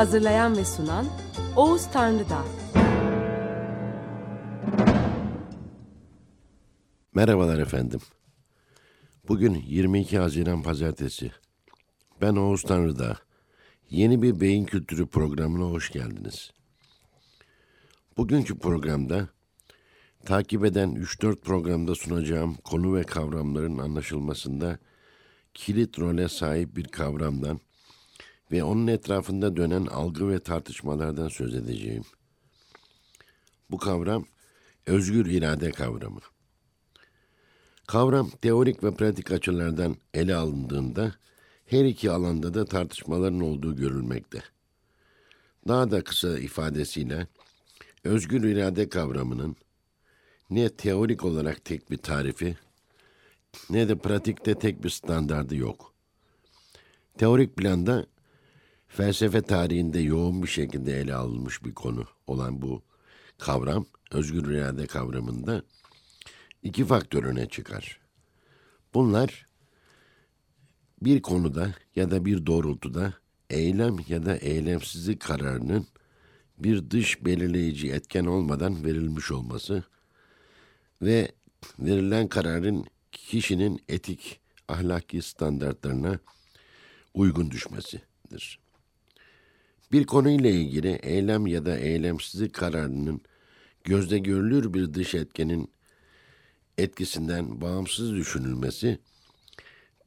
Hazırlayan ve sunan Oğuz Tanrıdağ. Merhabalar efendim. Bugün 22 Haziran Pazartesi. Ben Oğuz Tanrıdağ. Yeni bir beyin kültürü programına hoş geldiniz. Bugünkü programda takip eden 3-4 programda sunacağım konu ve kavramların anlaşılmasında kilit role sahip bir kavramdan ve onun etrafında dönen algı ve tartışmalardan söz edeceğim. Bu kavram özgür irade kavramı. Kavram teorik ve pratik açılardan ele alındığında her iki alanda da tartışmaların olduğu görülmekte. Daha da kısa ifadesiyle özgür irade kavramının ne teorik olarak tek bir tarifi ne de pratikte tek bir standardı yok. Teorik planda felsefe tarihinde yoğun bir şekilde ele alınmış bir konu olan bu kavram, özgür irade kavramında iki faktör öne çıkar. Bunlar bir konuda ya da bir doğrultuda eylem ya da eylemsizlik kararının bir dış belirleyici etken olmadan verilmiş olması ve verilen kararın kişinin etik, ahlaki standartlarına uygun düşmesidir. Bir konuyla ilgili eylem ya da eylemsizlik kararının gözde görülür bir dış etkenin etkisinden bağımsız düşünülmesi,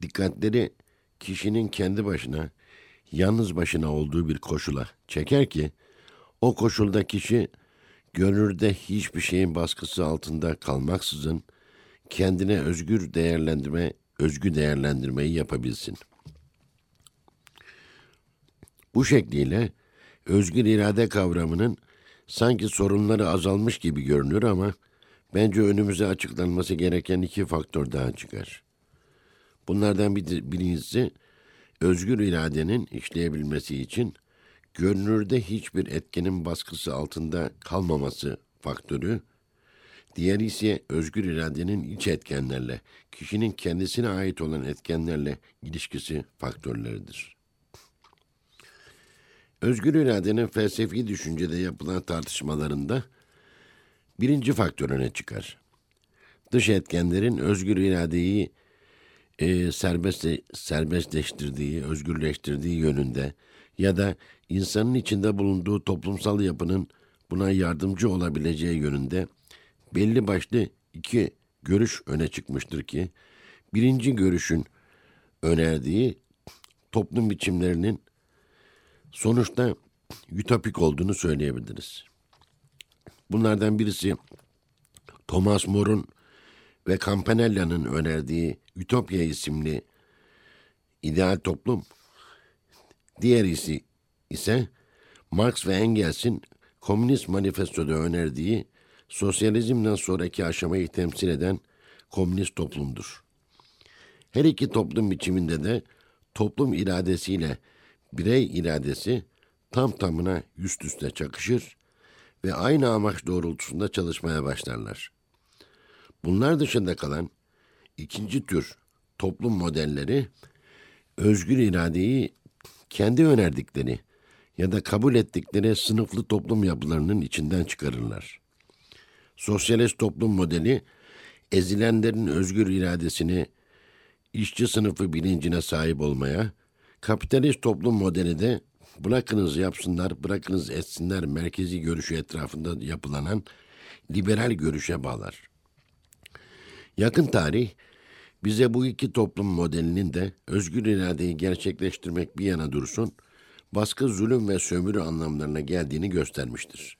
dikkatleri kişinin kendi başına, yalnız başına olduğu bir koşula çeker ki, o koşulda kişi gönülde hiçbir şeyin baskısı altında kalmaksızın kendine özgür değerlendirme, özgü değerlendirmeyi yapabilsin. Bu şekliyle özgür irade kavramının sanki sorunları azalmış gibi görünür ama bence önümüze açıklanması gereken iki faktör daha çıkar. Bunlardan bir, birincisi özgür iradenin işleyebilmesi için görünürde hiçbir etkenin baskısı altında kalmaması faktörü, diğeri ise özgür iradenin iç etkenlerle, kişinin kendisine ait olan etkenlerle ilişkisi faktörleridir. Özgür iradenin felsefi düşüncede yapılan tartışmalarında birinci faktör öne çıkar. Dış etkenlerin özgür iradeyi e, serbest, serbestleştirdiği, özgürleştirdiği yönünde ya da insanın içinde bulunduğu toplumsal yapının buna yardımcı olabileceği yönünde belli başlı iki görüş öne çıkmıştır ki birinci görüşün önerdiği toplum biçimlerinin sonuçta ütopik olduğunu söyleyebiliriz. Bunlardan birisi Thomas More'un ve Campanella'nın önerdiği Ütopya isimli ideal toplum. Diğerisi ise Marx ve Engels'in Komünist Manifesto'da önerdiği sosyalizmden sonraki aşamayı temsil eden komünist toplumdur. Her iki toplum biçiminde de toplum iradesiyle birey iradesi tam tamına üst üste çakışır ve aynı amaç doğrultusunda çalışmaya başlarlar. Bunlar dışında kalan ikinci tür toplum modelleri özgür iradeyi kendi önerdikleri ya da kabul ettikleri sınıflı toplum yapılarının içinden çıkarırlar. Sosyalist toplum modeli ezilenlerin özgür iradesini işçi sınıfı bilincine sahip olmaya, kapitalist toplum modeli de bırakınız yapsınlar, bırakınız etsinler merkezi görüşü etrafında yapılanan liberal görüşe bağlar. Yakın tarih bize bu iki toplum modelinin de özgür iradeyi gerçekleştirmek bir yana dursun, baskı, zulüm ve sömürü anlamlarına geldiğini göstermiştir.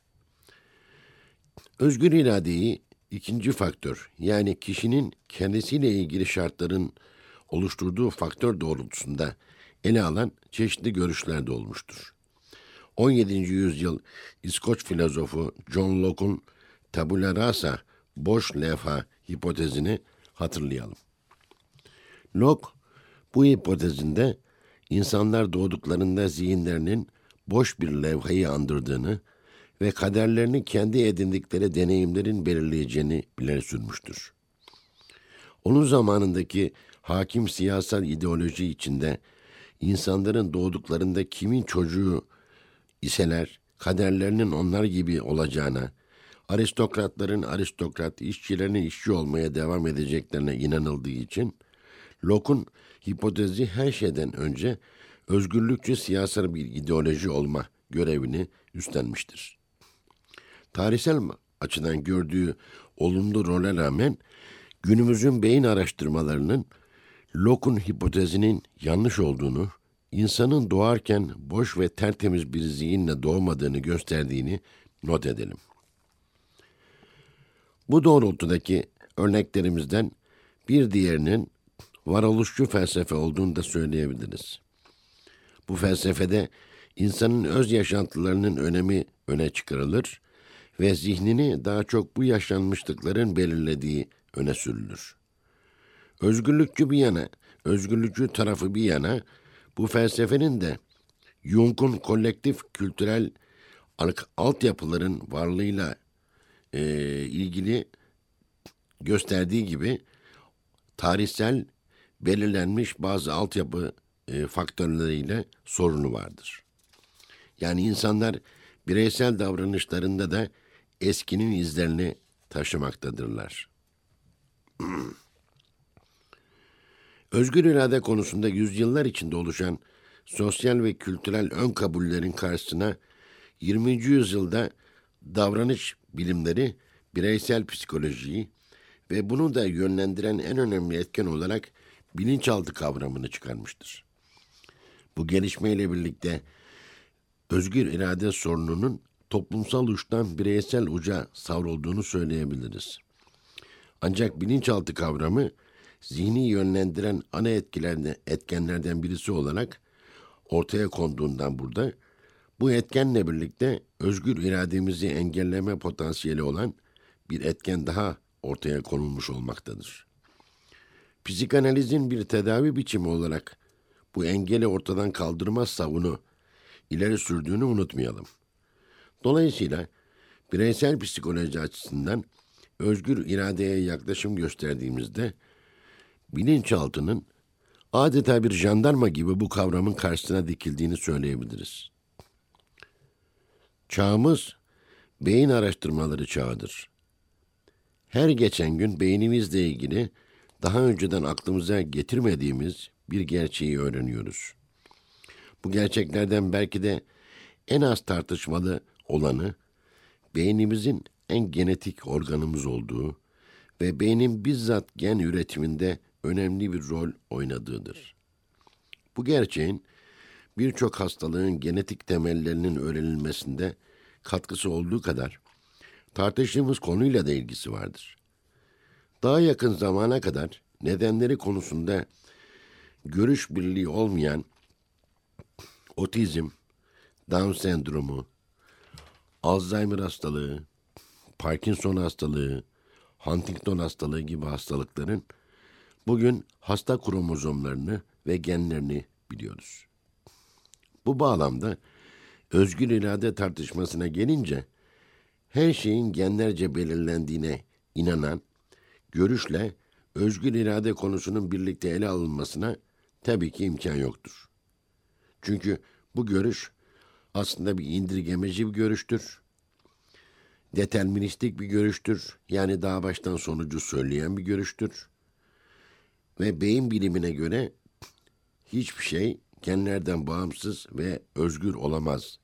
Özgür iradeyi ikinci faktör yani kişinin kendisiyle ilgili şartların oluşturduğu faktör doğrultusunda ele alan çeşitli görüşler de olmuştur. 17. yüzyıl İskoç filozofu John Locke'un tabula rasa, boş levha hipotezini hatırlayalım. Locke bu hipotezinde insanlar doğduklarında zihinlerinin boş bir levhayı andırdığını ve kaderlerini kendi edindikleri deneyimlerin belirleyeceğini ileri sürmüştür. Onun zamanındaki hakim siyasal ideoloji içinde insanların doğduklarında kimin çocuğu iseler kaderlerinin onlar gibi olacağına, aristokratların aristokrat, işçilerin işçi olmaya devam edeceklerine inanıldığı için Locke'un hipotezi her şeyden önce özgürlükçü siyasal bir ideoloji olma görevini üstlenmiştir. Tarihsel açıdan gördüğü olumlu role rağmen günümüzün beyin araştırmalarının Locke'un hipotezinin yanlış olduğunu, insanın doğarken boş ve tertemiz bir zihinle doğmadığını gösterdiğini not edelim. Bu doğrultudaki örneklerimizden bir diğerinin varoluşçu felsefe olduğunu da söyleyebiliriz. Bu felsefede insanın öz yaşantılarının önemi öne çıkarılır ve zihnini daha çok bu yaşanmışlıkların belirlediği öne sürülür. Özgürlükçü bir yana, özgürlükçü tarafı bir yana, bu felsefenin de Jung'un kolektif kültürel altyapıların varlığıyla e, ilgili gösterdiği gibi tarihsel belirlenmiş bazı altyapı e, faktörleriyle sorunu vardır. Yani insanlar bireysel davranışlarında da eskinin izlerini taşımaktadırlar. Özgür irade konusunda yüzyıllar içinde oluşan sosyal ve kültürel ön kabullerin karşısına 20. yüzyılda davranış bilimleri bireysel psikolojiyi ve bunu da yönlendiren en önemli etken olarak bilinçaltı kavramını çıkarmıştır. Bu gelişmeyle birlikte özgür irade sorununun toplumsal uçtan bireysel uca savrulduğunu söyleyebiliriz. Ancak bilinçaltı kavramı zihni yönlendiren ana etkenlerden birisi olarak ortaya konduğundan burada bu etkenle birlikte özgür irademizi engelleme potansiyeli olan bir etken daha ortaya konulmuş olmaktadır. Psikanalizin bir tedavi biçimi olarak bu engeli ortadan kaldırmaz savunu ileri sürdüğünü unutmayalım. Dolayısıyla bireysel psikoloji açısından özgür iradeye yaklaşım gösterdiğimizde bilinçaltının adeta bir jandarma gibi bu kavramın karşısına dikildiğini söyleyebiliriz. Çağımız beyin araştırmaları çağıdır. Her geçen gün beynimizle ilgili daha önceden aklımıza getirmediğimiz bir gerçeği öğreniyoruz. Bu gerçeklerden belki de en az tartışmalı olanı beynimizin en genetik organımız olduğu ve beynin bizzat gen üretiminde önemli bir rol oynadığıdır. Bu gerçeğin birçok hastalığın genetik temellerinin öğrenilmesinde katkısı olduğu kadar tartıştığımız konuyla da ilgisi vardır. Daha yakın zamana kadar nedenleri konusunda görüş birliği olmayan otizm, Down sendromu, Alzheimer hastalığı, Parkinson hastalığı, Huntington hastalığı gibi hastalıkların bugün hasta kromozomlarını ve genlerini biliyoruz. Bu bağlamda özgür irade tartışmasına gelince her şeyin genlerce belirlendiğine inanan görüşle özgür irade konusunun birlikte ele alınmasına tabii ki imkan yoktur. Çünkü bu görüş aslında bir indirgemeci bir görüştür. Deterministik bir görüştür. Yani daha baştan sonucu söyleyen bir görüştür. Ve beyin bilimine göre hiçbir şey genlerden bağımsız ve özgür olamaz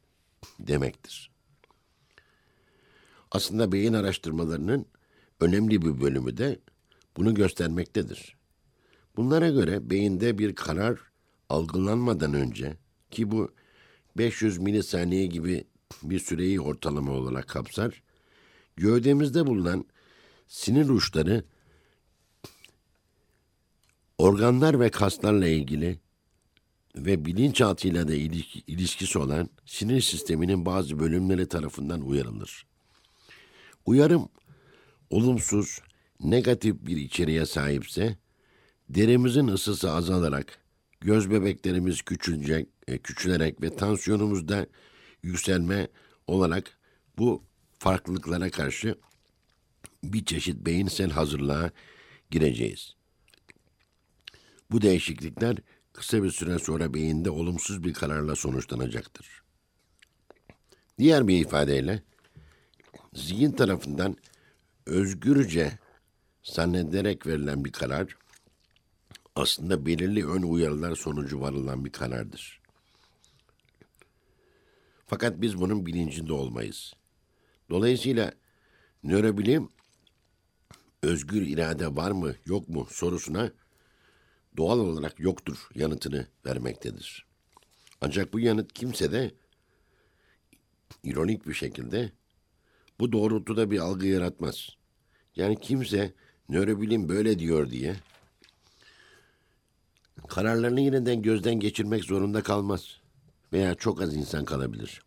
demektir. Aslında beyin araştırmalarının önemli bir bölümü de bunu göstermektedir. Bunlara göre beyinde bir karar algılanmadan önce ki bu 500 milisaniye gibi bir süreyi ortalama olarak kapsar, gövdemizde bulunan sinir uçları organlar ve kaslarla ilgili ve bilinçaltıyla da ilişki- ilişkisi olan sinir sisteminin bazı bölümleri tarafından uyarılır. Uyarım olumsuz, negatif bir içeriğe sahipse derimizin ısısı azalarak göz bebeklerimiz küçülecek, e, küçülerek ve tansiyonumuzda yükselme olarak bu farklılıklara karşı bir çeşit beyinsel hazırlığa gireceğiz. Bu değişiklikler kısa bir süre sonra beyinde olumsuz bir kararla sonuçlanacaktır. Diğer bir ifadeyle zihin tarafından özgürce zannederek verilen bir karar aslında belirli ön uyarılar sonucu varılan bir karardır. Fakat biz bunun bilincinde olmayız. Dolayısıyla nörobilim özgür irade var mı yok mu sorusuna doğal olarak yoktur yanıtını vermektedir. Ancak bu yanıt kimse de ironik bir şekilde bu doğrultuda bir algı yaratmaz. Yani kimse nörobilim böyle diyor diye kararlarını yeniden gözden geçirmek zorunda kalmaz. Veya çok az insan kalabilir.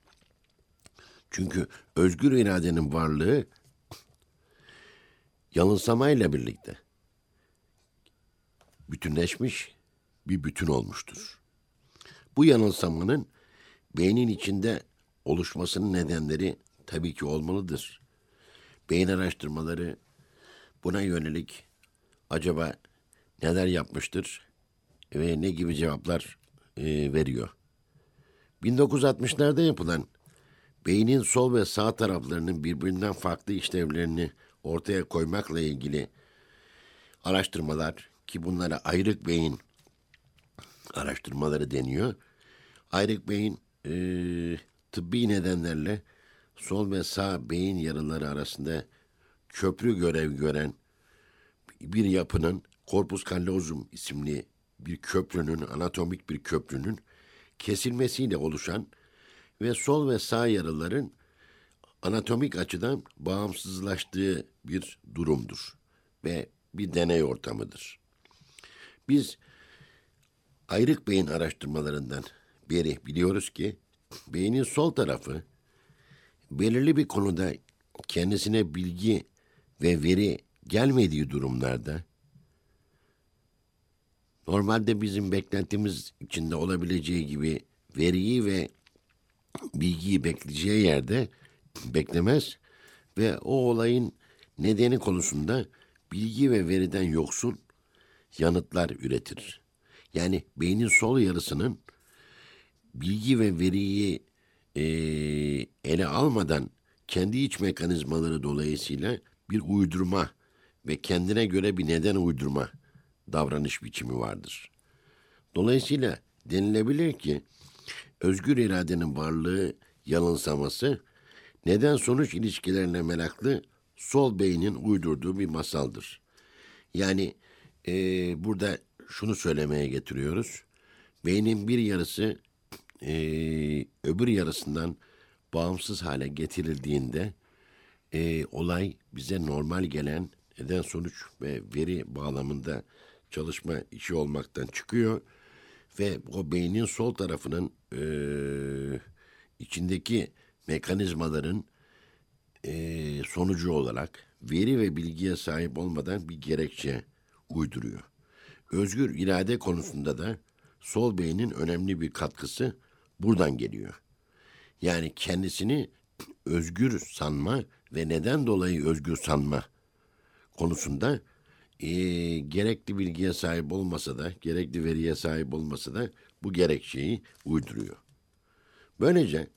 Çünkü özgür iradenin varlığı yanılsamayla birlikte bütünleşmiş bir bütün olmuştur. Bu yanılsamanın beynin içinde oluşmasının nedenleri tabii ki olmalıdır. Beyin araştırmaları buna yönelik acaba neler yapmıştır ve ne gibi cevaplar e, veriyor. 1960'larda yapılan beynin sol ve sağ taraflarının birbirinden farklı işlevlerini ortaya koymakla ilgili araştırmalar ki bunlara ayrık beyin araştırmaları deniyor. Ayrık beyin e, tıbbi nedenlerle sol ve sağ beyin yarıları arasında köprü görev gören bir yapının corpus callosum isimli bir köprünün, anatomik bir köprünün kesilmesiyle oluşan ve sol ve sağ yarıların anatomik açıdan bağımsızlaştığı bir durumdur ve bir deney ortamıdır. Biz ayrık beyin araştırmalarından beri biliyoruz ki beynin sol tarafı belirli bir konuda kendisine bilgi ve veri gelmediği durumlarda normalde bizim beklentimiz içinde olabileceği gibi veriyi ve bilgiyi bekleyeceği yerde beklemez ve o olayın nedeni konusunda bilgi ve veriden yoksun yanıtlar üretir. Yani beynin sol yarısının bilgi ve veriyi e, ele almadan kendi iç mekanizmaları dolayısıyla bir uydurma ve kendine göre bir neden uydurma davranış biçimi vardır. Dolayısıyla denilebilir ki özgür iradenin varlığı yanılsaması neden sonuç ilişkilerine meraklı sol beynin uydurduğu bir masaldır. Yani e, burada şunu söylemeye getiriyoruz. Beynin bir yarısı e, öbür yarısından bağımsız hale getirildiğinde e, olay bize normal gelen neden sonuç ve veri bağlamında çalışma işi olmaktan çıkıyor ve o beynin sol tarafının e, içindeki mekanizmaların e, sonucu olarak veri ve bilgiye sahip olmadan bir gerekçe uyduruyor. Özgür irade konusunda da sol beynin önemli bir katkısı buradan geliyor. Yani kendisini özgür sanma ve neden dolayı özgür sanma konusunda e, gerekli bilgiye sahip olmasa da, gerekli veriye sahip olmasa da bu gerekçeyi uyduruyor. Böylece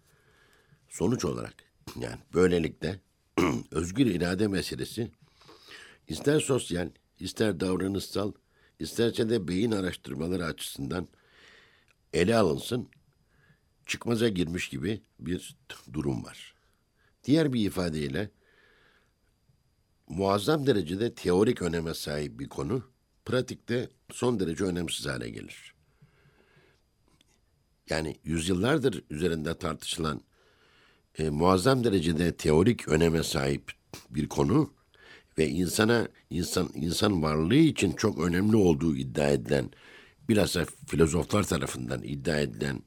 sonuç olarak yani böylelikle özgür irade meselesi ister sosyal, ister davranışsal, isterse de beyin araştırmaları açısından ele alınsın, çıkmaza girmiş gibi bir durum var. Diğer bir ifadeyle muazzam derecede teorik öneme sahip bir konu, pratikte son derece önemsiz hale gelir. Yani yüzyıllardır üzerinde tartışılan e, muazzam derecede teorik öneme sahip bir konu ve insana insan insan varlığı için çok önemli olduğu iddia edilen bilhassa filozoflar tarafından iddia edilen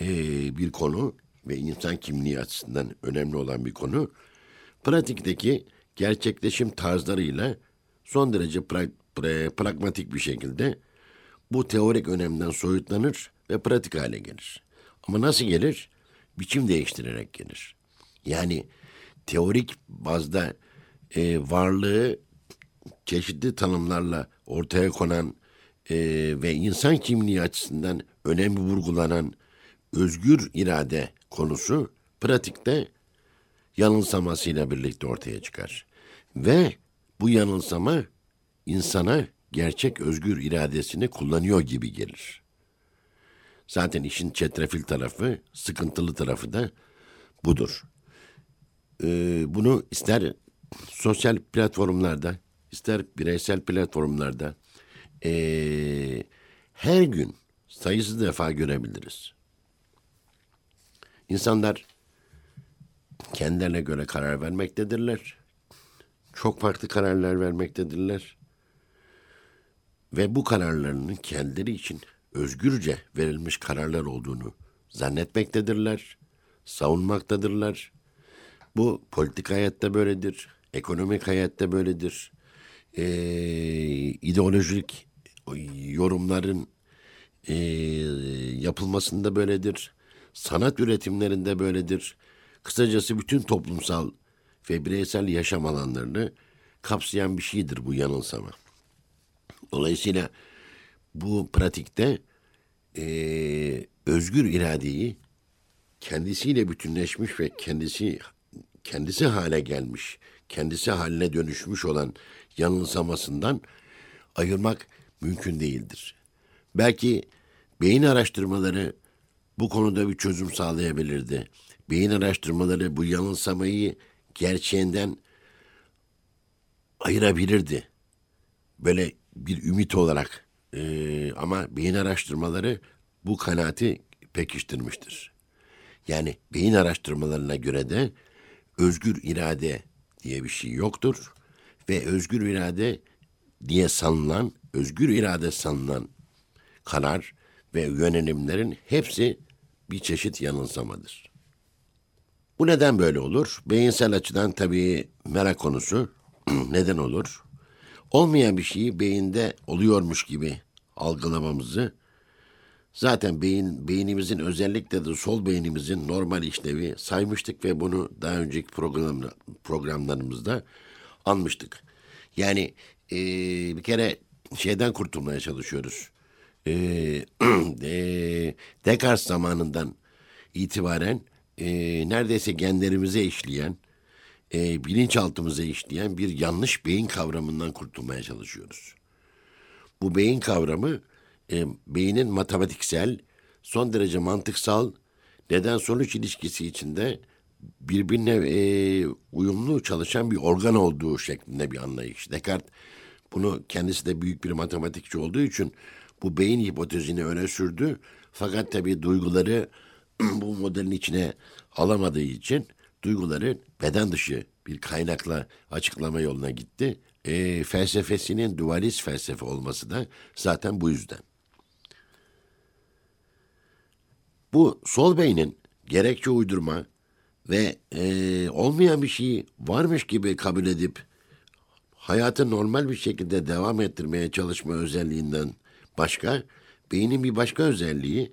e, bir konu ve insan kimliği açısından önemli olan bir konu. Pratikteki gerçekleşim tarzlarıyla son derece pra- pra- pragmatik bir şekilde bu teorik önemden soyutlanır ve pratik hale gelir. Ama nasıl gelir? Biçim değiştirerek gelir. Yani teorik bazda e, varlığı çeşitli tanımlarla ortaya konan e, ve insan kimliği açısından önemli vurgulanan özgür irade konusu pratikte yanılsamasıyla birlikte ortaya çıkar. Ve bu yanılsama insana gerçek özgür iradesini kullanıyor gibi gelir. Zaten işin çetrefil tarafı, sıkıntılı tarafı da budur. Ee, bunu ister sosyal platformlarda, ister bireysel platformlarda ee, her gün sayısız defa görebiliriz. İnsanlar kendilerine göre karar vermektedirler. Çok farklı kararlar vermektedirler. Ve bu kararlarının kendileri için özgürce verilmiş kararlar olduğunu zannetmektedirler, savunmaktadırlar. Bu politik hayatta böyledir, ekonomik hayatta böyledir. Ee, ideolojik yorumların e, yapılmasında böyledir. Sanat üretimlerinde böyledir. Kısacası bütün toplumsal ve bireysel yaşam alanlarını kapsayan bir şeydir bu yanılsama. Dolayısıyla bu pratikte e, özgür iradeyi kendisiyle bütünleşmiş ve kendisi kendisi hale gelmiş, kendisi haline dönüşmüş olan yanılsamasından ayırmak mümkün değildir. Belki beyin araştırmaları bu konuda bir çözüm sağlayabilirdi. Beyin araştırmaları bu yanılsamayı gerçeğinden ayırabilirdi. Böyle bir ümit olarak ee, ama beyin araştırmaları bu kanaati pekiştirmiştir. Yani beyin araştırmalarına göre de özgür irade diye bir şey yoktur ve özgür irade diye sanılan, özgür irade sanılan karar ve yönelimlerin hepsi bir çeşit yanılsamadır. Bu neden böyle olur? Beyinsel açıdan tabii merak konusu. neden olur? Olmayan bir şeyi beyinde oluyormuş gibi algılamamızı zaten beyin beynimizin özellikle de sol beynimizin normal işlevi saymıştık ve bunu daha önceki program, programlarımızda anmıştık. Yani e, bir kere şeyden kurtulmaya çalışıyoruz. E, e, Descartes zamanından itibaren e, neredeyse genlerimize işleyen, e, bilinçaltımıza işleyen bir yanlış beyin kavramından kurtulmaya çalışıyoruz. Bu beyin kavramı e, beynin matematiksel, son derece mantıksal, neden sonuç ilişkisi içinde birbirine e, uyumlu çalışan bir organ olduğu şeklinde bir anlayış. Descartes bunu kendisi de büyük bir matematikçi olduğu için bu beyin hipotezini öne sürdü. Fakat tabii duyguları bu modelin içine alamadığı için duyguları beden dışı bir kaynakla açıklama yoluna gitti. E, felsefesinin dualist felsefe olması da zaten bu yüzden. Bu sol beynin gerekçe uydurma ve e, olmayan bir şeyi varmış gibi kabul edip hayatı normal bir şekilde devam ettirmeye çalışma özelliğinden başka, beynin bir başka özelliği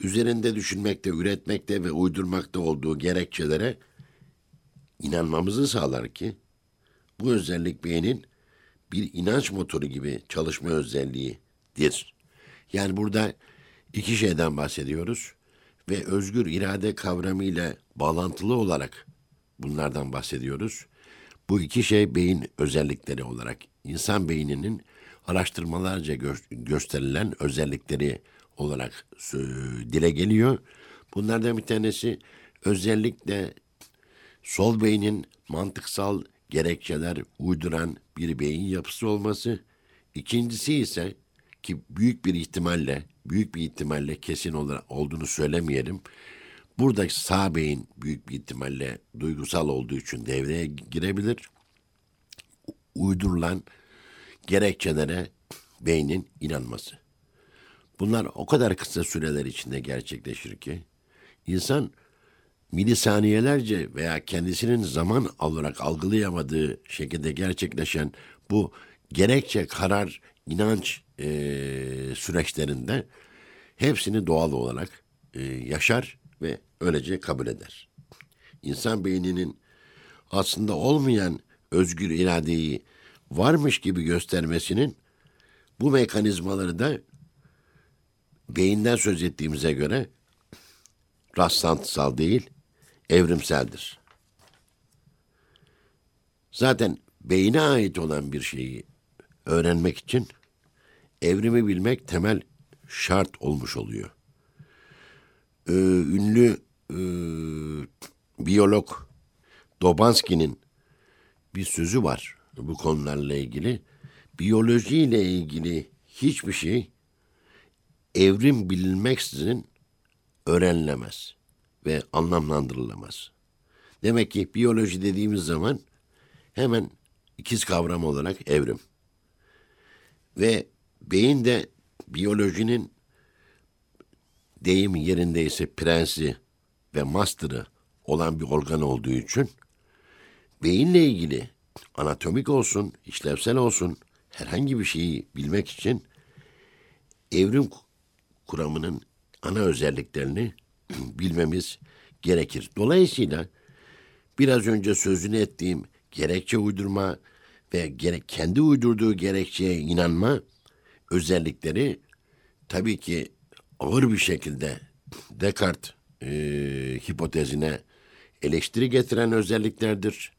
üzerinde düşünmekte, üretmekte ve uydurmakta olduğu gerekçelere inanmamızı sağlar ki bu özellik beynin bir inanç motoru gibi çalışma özelliğidir. Yani burada iki şeyden bahsediyoruz ve özgür irade kavramıyla bağlantılı olarak bunlardan bahsediyoruz. Bu iki şey beyin özellikleri olarak insan beyninin araştırmalarca gö- gösterilen özellikleri olarak dile geliyor. Bunlardan bir tanesi özellikle sol beynin mantıksal gerekçeler uyduran bir beyin yapısı olması. İkincisi ise ki büyük bir ihtimalle, büyük bir ihtimalle kesin olarak olduğunu söylemeyelim. Burada sağ beyin büyük bir ihtimalle duygusal olduğu için devreye girebilir. Uydurulan gerekçelere beynin inanması. Bunlar o kadar kısa süreler içinde gerçekleşir ki insan milisaniyelerce veya kendisinin zaman olarak algılayamadığı şekilde gerçekleşen bu gerekçe, karar, inanç e, süreçlerinde hepsini doğal olarak e, yaşar ve öylece kabul eder. İnsan beyninin aslında olmayan özgür iradeyi varmış gibi göstermesinin bu mekanizmaları da beyinden söz ettiğimize göre rastlantısal değil, evrimseldir. Zaten beyine ait olan bir şeyi öğrenmek için evrimi bilmek temel şart olmuş oluyor. Ee, ünlü e, biyolog Dobanski'nin bir sözü var bu konularla ilgili. Biyolojiyle ilgili hiçbir şey evrim bilinmeksizin öğrenilemez ve anlamlandırılamaz. Demek ki biyoloji dediğimiz zaman hemen ikiz kavram olarak evrim. Ve beyin de biyolojinin deyim yerindeyse prensi ve master'ı olan bir organ olduğu için beyinle ilgili anatomik olsun, işlevsel olsun herhangi bir şeyi bilmek için evrim kuramının ana özelliklerini bilmemiz gerekir. Dolayısıyla biraz önce sözünü ettiğim gerekçe uydurma ve gerek kendi uydurduğu gerekçeye inanma özellikleri tabii ki ağır bir şekilde Descartes e, hipotezine eleştiri getiren özelliklerdir.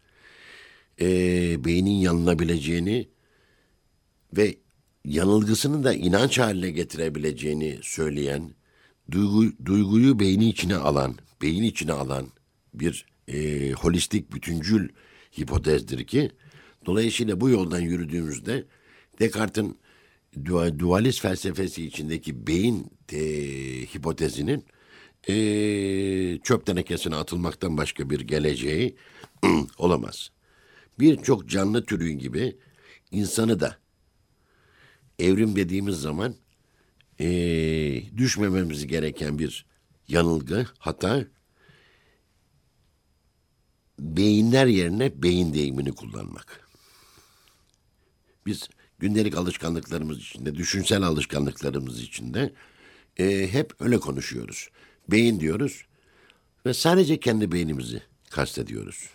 E, beynin yanılabileceğini ve yanılgısını da inanç haline getirebileceğini söyleyen, duygu, duyguyu beyni içine alan, beyin içine alan bir e, holistik, bütüncül hipotezdir ki, dolayısıyla bu yoldan yürüdüğümüzde Descartes'in dualist felsefesi içindeki beyin e, hipotezinin e, çöp tenekesine atılmaktan başka bir geleceği olamaz. Birçok canlı türü gibi insanı da evrim dediğimiz zaman e, düşmememiz gereken bir yanılgı, hata beyinler yerine beyin deyimini kullanmak. Biz gündelik alışkanlıklarımız içinde, düşünsel alışkanlıklarımız içinde e, hep öyle konuşuyoruz. Beyin diyoruz ve sadece kendi beynimizi kastediyoruz.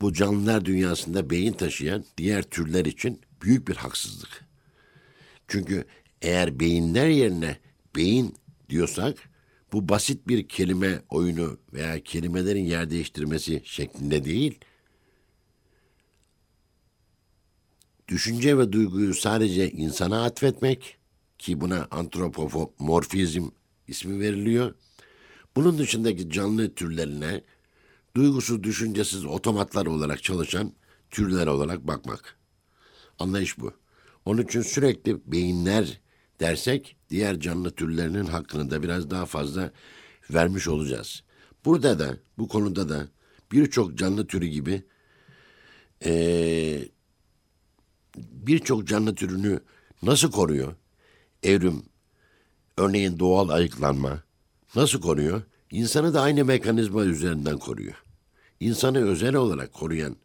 Bu canlılar dünyasında beyin taşıyan diğer türler için büyük bir haksızlık. Çünkü eğer beyinler yerine beyin diyorsak bu basit bir kelime oyunu veya kelimelerin yer değiştirmesi şeklinde değil, düşünce ve duyguyu sadece insana atfetmek ki buna antropomorfizm ismi veriliyor. Bunun dışındaki canlı türlerine duygusuz, düşüncesiz otomatlar olarak çalışan türler olarak bakmak. Anlayış bu. Onun için sürekli beyinler dersek diğer canlı türlerinin hakkını da biraz daha fazla vermiş olacağız. Burada da bu konuda da birçok canlı türü gibi ee, birçok canlı türünü nasıl koruyor? Evrim, örneğin doğal ayıklanma nasıl koruyor? İnsanı da aynı mekanizma üzerinden koruyor. İnsanı özel olarak koruyan,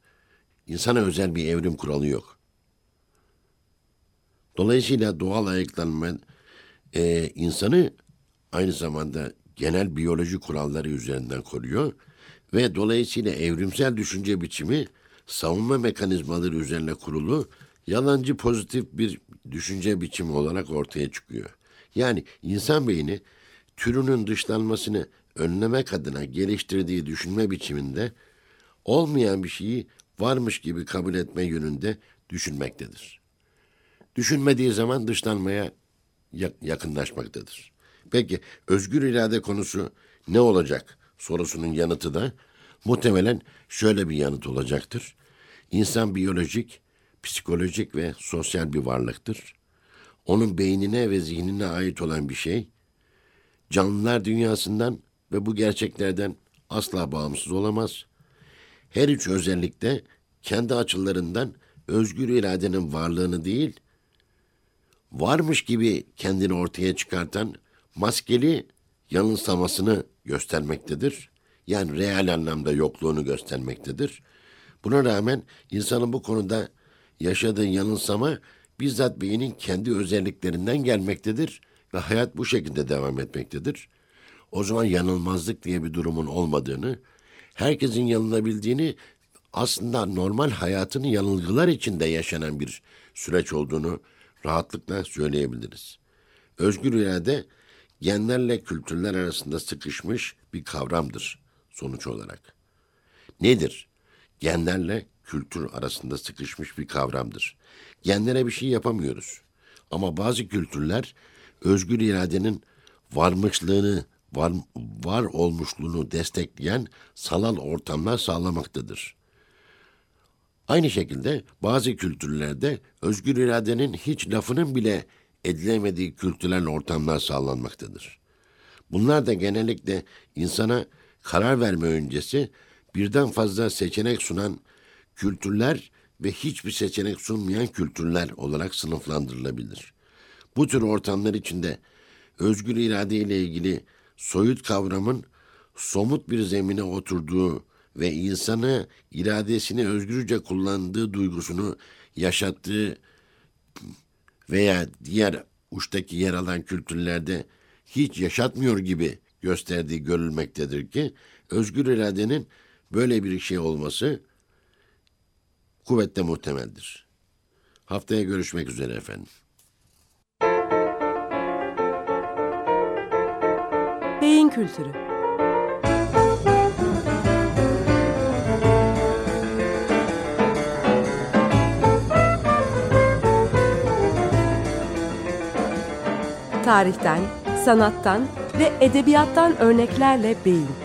insana özel bir evrim kuralı yok. Dolayısıyla doğal ayıklanma e, insanı aynı zamanda genel biyoloji kuralları üzerinden koruyor ve dolayısıyla evrimsel düşünce biçimi savunma mekanizmaları üzerine kurulu yalancı pozitif bir düşünce biçimi olarak ortaya çıkıyor. Yani insan beyni türünün dışlanmasını önlemek adına geliştirdiği düşünme biçiminde olmayan bir şeyi varmış gibi kabul etme yönünde düşünmektedir. Düşünmediği zaman dışlanmaya yakınlaşmaktadır. Peki özgür irade konusu ne olacak sorusunun yanıtı da muhtemelen şöyle bir yanıt olacaktır. İnsan biyolojik, psikolojik ve sosyal bir varlıktır. Onun beynine ve zihnine ait olan bir şey, canlılar dünyasından ve bu gerçeklerden asla bağımsız olamaz. Her üç özellikte kendi açılarından özgür iradenin varlığını değil, varmış gibi kendini ortaya çıkartan maskeli yanılsamasını göstermektedir. Yani real anlamda yokluğunu göstermektedir. Buna rağmen insanın bu konuda yaşadığı yanılsama bizzat beynin kendi özelliklerinden gelmektedir ve hayat bu şekilde devam etmektedir. O zaman yanılmazlık diye bir durumun olmadığını, herkesin yanılabildiğini aslında normal hayatın yanılgılar içinde yaşanan bir süreç olduğunu rahatlıkla söyleyebiliriz. Özgür irade genlerle kültürler arasında sıkışmış bir kavramdır sonuç olarak. Nedir? Genlerle kültür arasında sıkışmış bir kavramdır. Genlere bir şey yapamıyoruz. Ama bazı kültürler özgür iradenin varmışlığını, var, var olmuşluğunu destekleyen sanal ortamlar sağlamaktadır. Aynı şekilde bazı kültürlerde özgür iradenin hiç lafının bile edilemediği kültürel ortamlar sağlanmaktadır. Bunlar da genellikle insana karar verme öncesi birden fazla seçenek sunan kültürler ve hiçbir seçenek sunmayan kültürler olarak sınıflandırılabilir. Bu tür ortamlar içinde özgür irade ile ilgili soyut kavramın somut bir zemine oturduğu ve insanı iradesini özgürce kullandığı duygusunu yaşattığı veya diğer uçtaki yer alan kültürlerde hiç yaşatmıyor gibi gösterdiği görülmektedir ki özgür iradenin böyle bir şey olması kuvvetle muhtemeldir. Haftaya görüşmek üzere efendim. Beyin Kültürü Tarihten, sanattan ve edebiyattan örneklerle beyin.